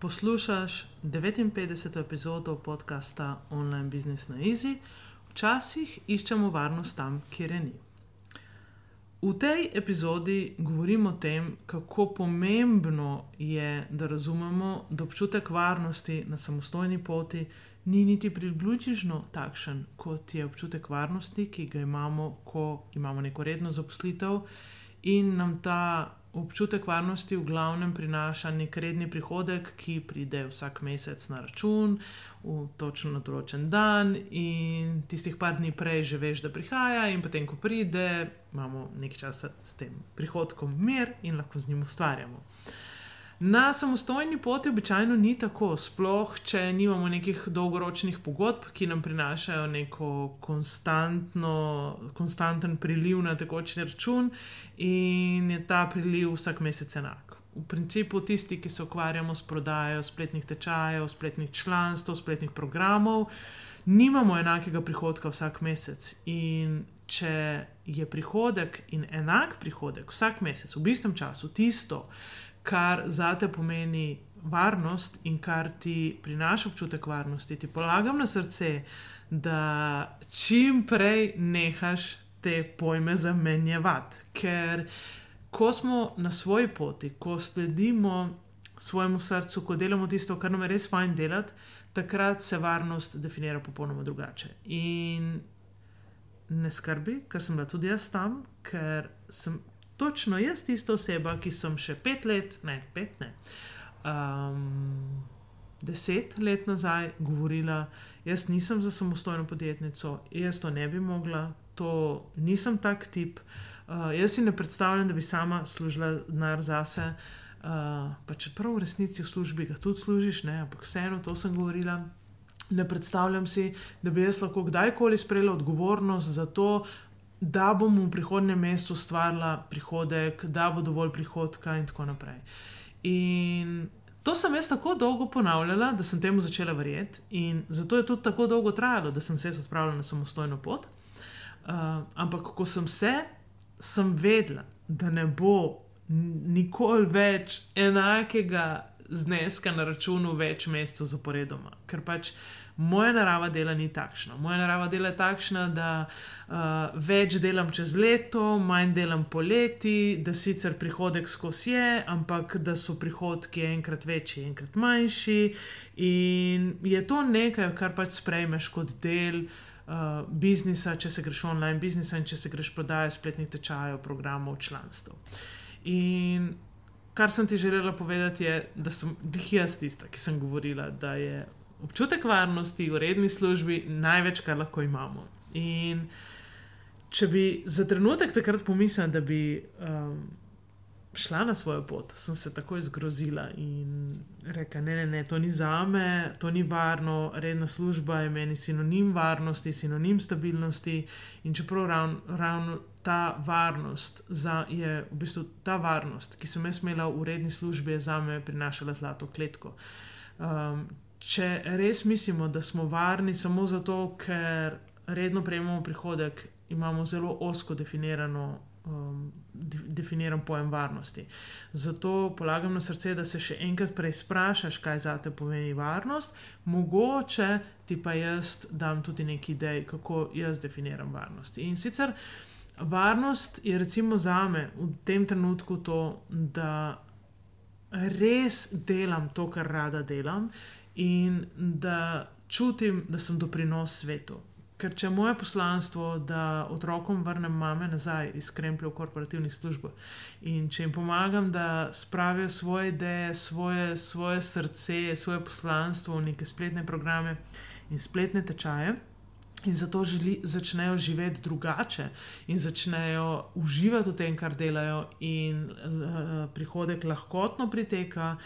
Poslušaš 59. epizodo podcasta Online Business na Easy. Včasih iščemo varnost tam, kjer je ni. V tej epizodi govorimo o tem, kako pomembno je, da razumemo, da občutek varnosti na samostojni poti ni niti približno takšen, kot je občutek varnosti, ki ga imamo, ko imamo neko redno zaposlitev in nam ta občutek varnosti v glavnem prinaša nek redni prihodek, ki pride vsak mesec na račun, v točno na določen dan, in tistih par dni prej že veš, da prihaja, in potem, ko pride, imamo nekaj časa s tem prihodkom mir in lahko z njim ustvarjamo. Na samostojni poti običajno ni tako, sploh če nimamo nekih dolgoročnih pogodb, ki nam prinašajo neko konstanten priliv na tekoči račun, in je ta priliv vsak mesec enak. V principu tisti, ki se ukvarjamo s prodajo spletnih tečajev, spletnih članstv, spletnih programov, nimamo enakega prihodka vsak mesec. In če je prihodek in enak prihodek vsak mesec v istem času tisto, kar za te pomeni varnost in kar ti prinaša občutek varnosti, ti polagam na srce, da čim prej nehaš te pojme zamenjevati. Ker ko smo na svoji poti, ko sledimo svojemu srcu, ko delamo tisto, kar nam je res fajn delati, takrat se varnost definira popolnoma drugače. In ne skrbi, ker sem bila tudi jaz tam, ker sem točno jaz tista oseba, ki sem še pet let, ne pet, ne. Um, deset let nazaj govorila, jaz nisem za samostojno podjetnico, jaz to ne bi mogla, to nisem tak tip. Uh, jaz si ne predstavljam, da bi sama služila denar zase. Uh, pa čeprav v resnici v službi ga tudi služiš, ne, ampak vseeno to sem govorila. Ne predstavljam si, da bi jaz lahko kdajkoli sprejela odgovornost za to, da bom v prihodnem mestu ustvarila prihodek, da bo dovolj prihodka, in tako naprej. In to sem jaz tako dolgo ponavljala, da sem temu začela verjeti, in zato je tudi tako dolgo trajalo, da sem se odpravila na samostojno pot. Uh, ampak, ko sem se, sem vedela, da ne bo nikoli več enakega zneska na računu več mesecev zaporedoma, ker pač moja narava dela ni takšna. Moja narava dela je takšna, da uh, več delam čez leto, manj delam poleti, da sicer prihodek skozi je, ampak da so prihodki enkrat večji, enkrat manjši. In je to nekaj, kar pač sprejmeš kot del. Uh, biznisa, če se greš online biznisa in če se greš prodajati spletnih tečajev, programov, članstv. In kar sem ti želela povedati, je, da sem jaz tista, ki sem govorila, da je občutek varnosti v redni službi največ, kar lahko imamo. In če bi za trenutek takrat pomislila, da bi um, šla na svojo pot, sem se takoj zgrozila in rekla: ne, ne, ne, to ni za me, to ni varno, redna služba je meni sinonim varnosti, sinonim stabilnosti. In čeprav ravno ravn ta varnost, za, je v bistvu ta varnost, ki sem jaz imela v redni službi, za me prinašala zlato kletko. Um, če res mislimo, da smo varni samo zato, ker redno prejemamo prihodek, imamo zelo osko definirano. Um, definiran pojem varnosti. Zato polagam na srce, da se še enkrat preizprašaš, kaj za te pomeni varnost, mogoče ti pa jaz dam tudi nekaj idej, kako jaz definiram varnost. In sicer varnost je, recimo, za me v tem trenutku to, da res delam to, kar rada delam, in da čutim, da sem doprinos svetu. Ker če je moje poslanstvo, da otrokom vrnem mame nazaj iz kremplja v korporativnih službah in če jim pomagam, da spravijo svoje ideje, svoje, svoje srce, svoje poslanstvo v neke spletne programe in spletne tečaje. In zato želi, začnejo živeti drugače, in začnejo uživati v tem, kar delajo, in uh, prihodek lahkotno priteka,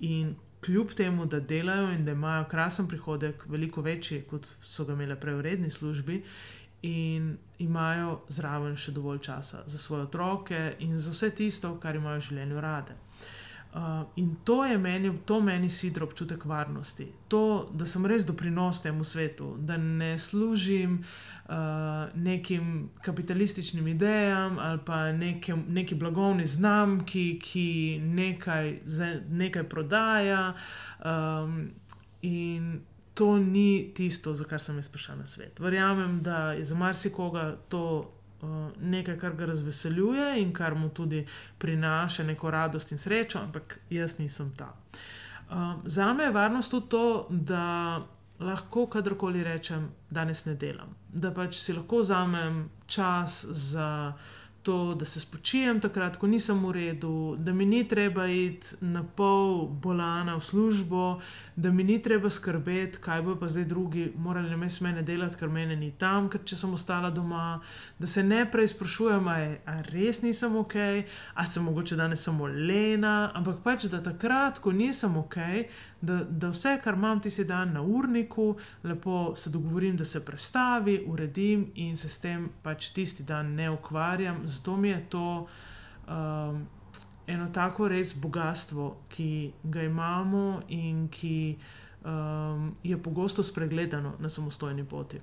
in kljub temu, da delajo in da imajo krasen prihodek, veliko večji, kot so ga imeli prej v redni službi, in imajo zraven še dovolj časa za svoje otroke in za vse tisto, kar imajo v življenju rade. Uh, in to je meni, to meni sidro občutek varnosti. To, da sem res doprinos temu svetu, da ne služim uh, nekim kapitalističnim idejam ali pa nekem, neki blagovni znamki, ki nekaj, nekaj prodaja. Um, in to ni tisto, za kar sem jaz prišel na svet. Verjamem, da je za marsikoga to. Uh, nekaj, kar ga razveseljuje in kar mu tudi prinaša neko radost in srečo, ampak jaz nisem ta. Um, za me je varnost tudi to, da lahko kadarkoli rečem, danes ne delam. Da pač si lahko vzamem čas za to, da se spočijem takrat, ko nisem v redu, da mi ni treba iti na pol bolana v službo, da mi ni treba skrbeti, kaj bo pa zdaj drugi morali namesto mene delati, ker mene ni tam, ker če sem ostala doma, da se ne preizprašujem, ali res nisem ok, ali sem mogoče danes samo lena, ampak pač da takrat, ko nisem ok, da, da vse, kar imam tisti dan na urniku, lepo se dogovorim, da se prestavi, uredim in se s tem pač tisti dan ne ukvarjam. Zato mi je to. Um, eno tako res bogatstvo, ki ga imamo in ki um, je pogosto spregledano na samostojni poti.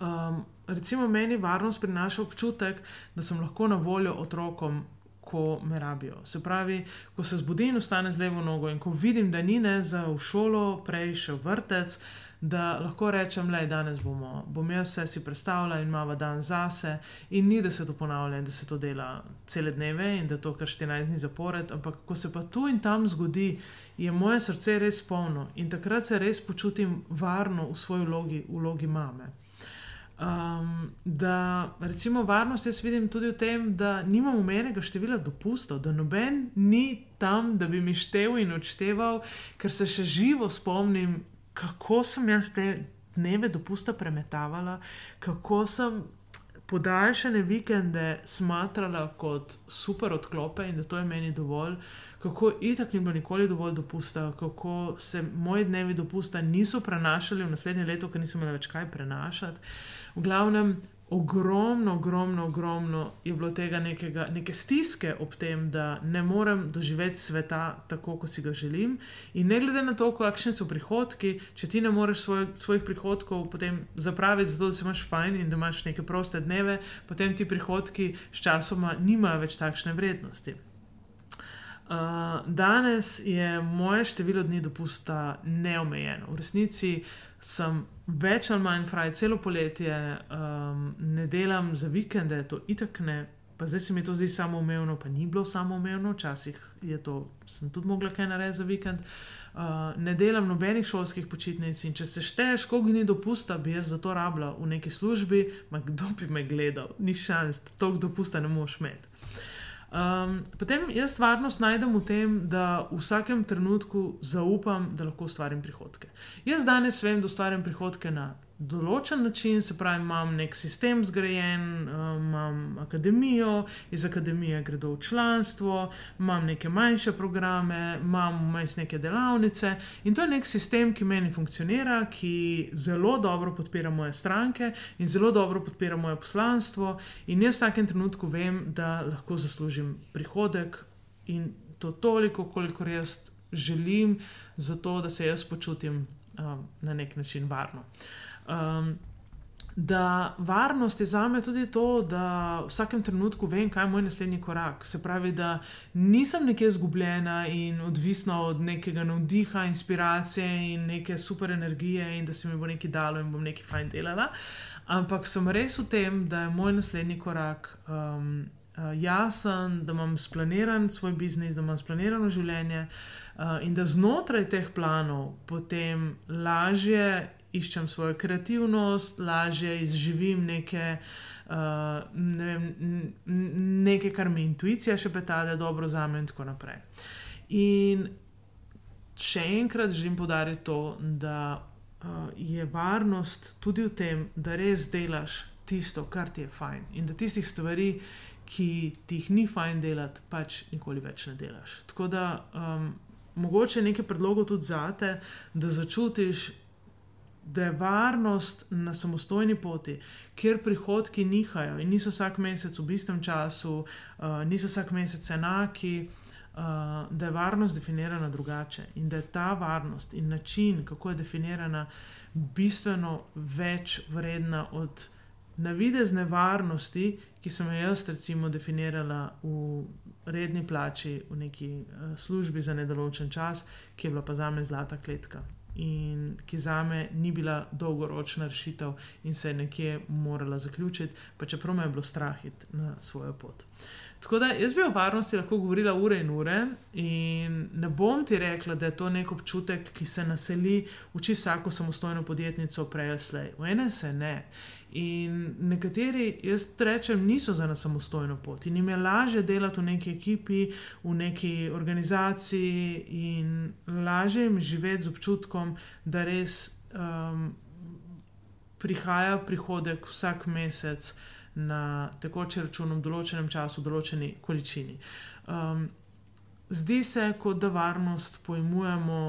Um, recimo, meni varnost prinaša občutek, da sem lahko na voljo otrokom, ko me rabijo. Se pravi, ko se zbudim, ostane z levo nogo in ko vidim, da ni ne za v šolo, prej še vrtec da lahko rečem, da danes bomo, bom jaz vse si predstavljal in imamo dan zase, in ni da se to ponavlja in da se to dela cele dneve in da to kar 14 dni zapored, ampak ko se pa tu in tam zgodi, je moje srce res polno in takrat se res počutim varno v svoji vlogi, v vlogi mame. Um, da, recimo, varnost jaz vidim tudi v tem, da nimam umenjenega števila dopustov, da noben ni tam, da bi mi števil in odšteval, ker se še živo spomnim kako sem jaz te dneve dopusta premetavala, kako sem podaljšane vikende smatrala kot super odklope in da to je meni dovolj, kako itak ni bilo nikoli dovolj dopusta, kako se moji dnevi dopusta niso prenašali v naslednje leto, ker nisem imela več kaj prenašati. V glavnem, ogromno, ogromno, ogromno je bilo tega nekega, neke stiske ob tem, da ne morem doživeti sveta tako, kot si ga želim. In ne glede na to, kakšni so prihodki, če ti ne moreš svoj, svojih prihodkov potem zapraviti, zato da se imaš fajn in da imaš neke proste dneve, potem ti prihodki sčasoma nimajo več takšne vrednosti. Uh, danes je moje število dni dopusta neomejeno. V resnici sem več ali manj fraj, celo poletje, um, ne delam za vikende, to itak ne. Pa zdaj se mi to zdi samoumevno, pa ni bilo samoumevno, včasih je to, sem tudi mogla kaj narediti za vikend. Uh, ne delam nobenih šolskih počitnic in če se šteješ, koliko dni dopusta bi jaz za to rabila v neki službi, ma kdo bi me gledal, ni šans, toliko dopusta ne moš imeti. Um, potem jaz varnost najdem v tem, da v vsakem trenutku zaupam, da lahko ustvarim prihodke. Jaz danes vem, da ustvarjam prihodke na določen način, se pravi, imam nek sistem zgrajen, um, imam akademijo, iz akademije gredo v članstvo, imam neke manjše programe, imam vmes neke delavnice in to je nek sistem, ki meni funkcionira, ki zelo dobro podpira moje stranke in zelo dobro podpira moje poslanstvo. In jaz v vsakem trenutku vem, da lahko zaslužim prihodek in to toliko, kolikor jaz želim, zato da se jaz počutim um, na nek način varno. Uh, Um, da varnost je za me tudi to, da v vsakem trenutku vem, kaj je moj naslednji korak. Se pravi, da nisem nekje izgubljena in odvisna od nekega navdiha, inspiracije in neke super energije, in da se mi bo nekaj dalo in bom nekaj fajn delala. Ampak sem res v tem, da je moj naslednji korak um, jasen, da imam splaniran svoj biznis, da imam splanirano življenje uh, in da znotraj teh planov potem lažje iščem svojo kreativnost, lažje izživim neke. Uh, ne vem, nekaj, kar mi intuicija še peta, da je dobro za me, in tako naprej. In še enkrat želim podariti to, da uh, je varnost tudi v tem, da res delaš tisto, kar ti je fajn. In da tistih stvari, ki ti jih ni fajn delati, pač nikoli več ne delaš. Tako da um, mogoče nekaj predlogov tudi za te, da začutiš. Da je varnost na samostojni poti, kjer prihodki nihajo in niso vsak mesec v istem času, uh, niso vsak mesec enaki, uh, da je varnost definirana drugače in da je ta varnost in način, kako je definirana, bistveno več vredna od navidezne varnosti, ki sem jo jaz, recimo, definirala v redni plači, v neki uh, službi za nedoločen čas, ki je bila pa za me zlata kletka. In ki za me ni bila dolgoročna rešitev, in se je nekje morala zaključiti, pa čeprav me je bilo strah iti na svojo pot. Tako da jaz bi o varnosti lahko govorila ure in ure, in ne bom ti rekla, da je to nek občutek, ki se naseli v čisto vsako samostojno podjetnico, prej ali slej. V ene se ne. In nekateri, jaz rečem, niso za nas samostojno pot in jim je lažje delati v neki ekipi, v neki organizaciji, in lažje jim živeti z občutkom, da res um, prihaja prihodek vsak mesec na tekoči račun v določenem času, v določeni količini. Um, zdi se, kot da varnost pojmujemo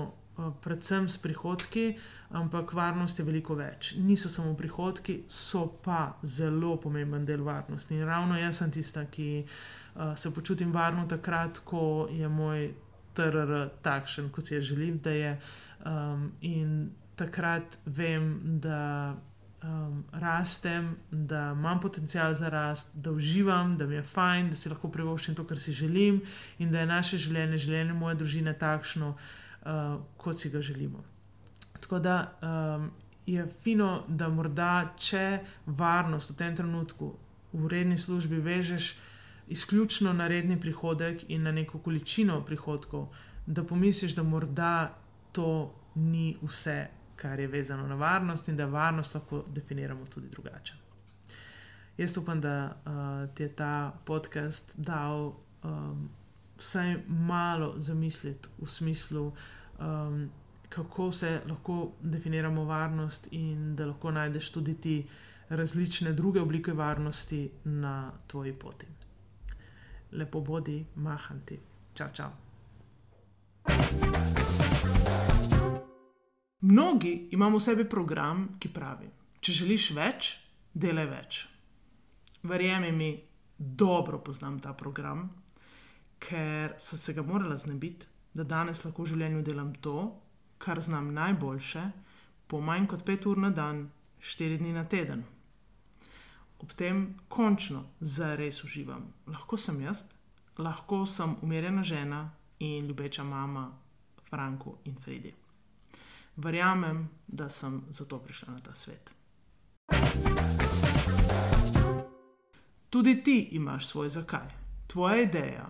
predvsem s prihodki, ampak varnost je veliko več. Niso samo prihodki, so pa zelo pomemben del varnosti. In ravno jaz sem tista, ki uh, se počutim varno takrat, ko je moj TRR takšen, kot si želim, da je. Um, in takrat vem, da um, rastem, da imam potencial za rast, da uživam, da mi je fajn, da si lahko privoščim to, kar si želim, in da je naše življenje, življenje moje družine takšno, uh, kot si ga želimo. Tako da um, je fino, da morda, če varnost v tem trenutku v redni službi vežeš izključno na redni prihodek in na neko količino prihodkov, da pomisliš, da morda to ni vse, kar je vezano na varnost in da varnost lahko definiramo tudi drugače. Jaz upam, da uh, ti je ta podcast dal um, vsaj malo zamisliti v smislu, um, kako se lahko definiramo varnost in da lahko najdeš tudi ti različne druge oblike varnosti na tvoji poti. Lepo bodi, mahanti. Čau, čau. Mnogi imamo v sebi program, ki pravi: Če želiš več, delaj več. Verjemi mi, dobro poznam ta program, ker sem se ga morala znebiti, da danes lahko v življenju delam to, kar znam najboljše, po manj kot pet ur na dan, štiri dni na teden. Ob tem končno zares uživam. Lahko sem jaz, lahko sem umirjena žena in ljubeča mama Franku in Fredi verjamem, da sem zato prišla na ta svet. Tudi ti imaš svoj zakaj. Tvoja ideja,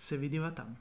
Se vidiva tam.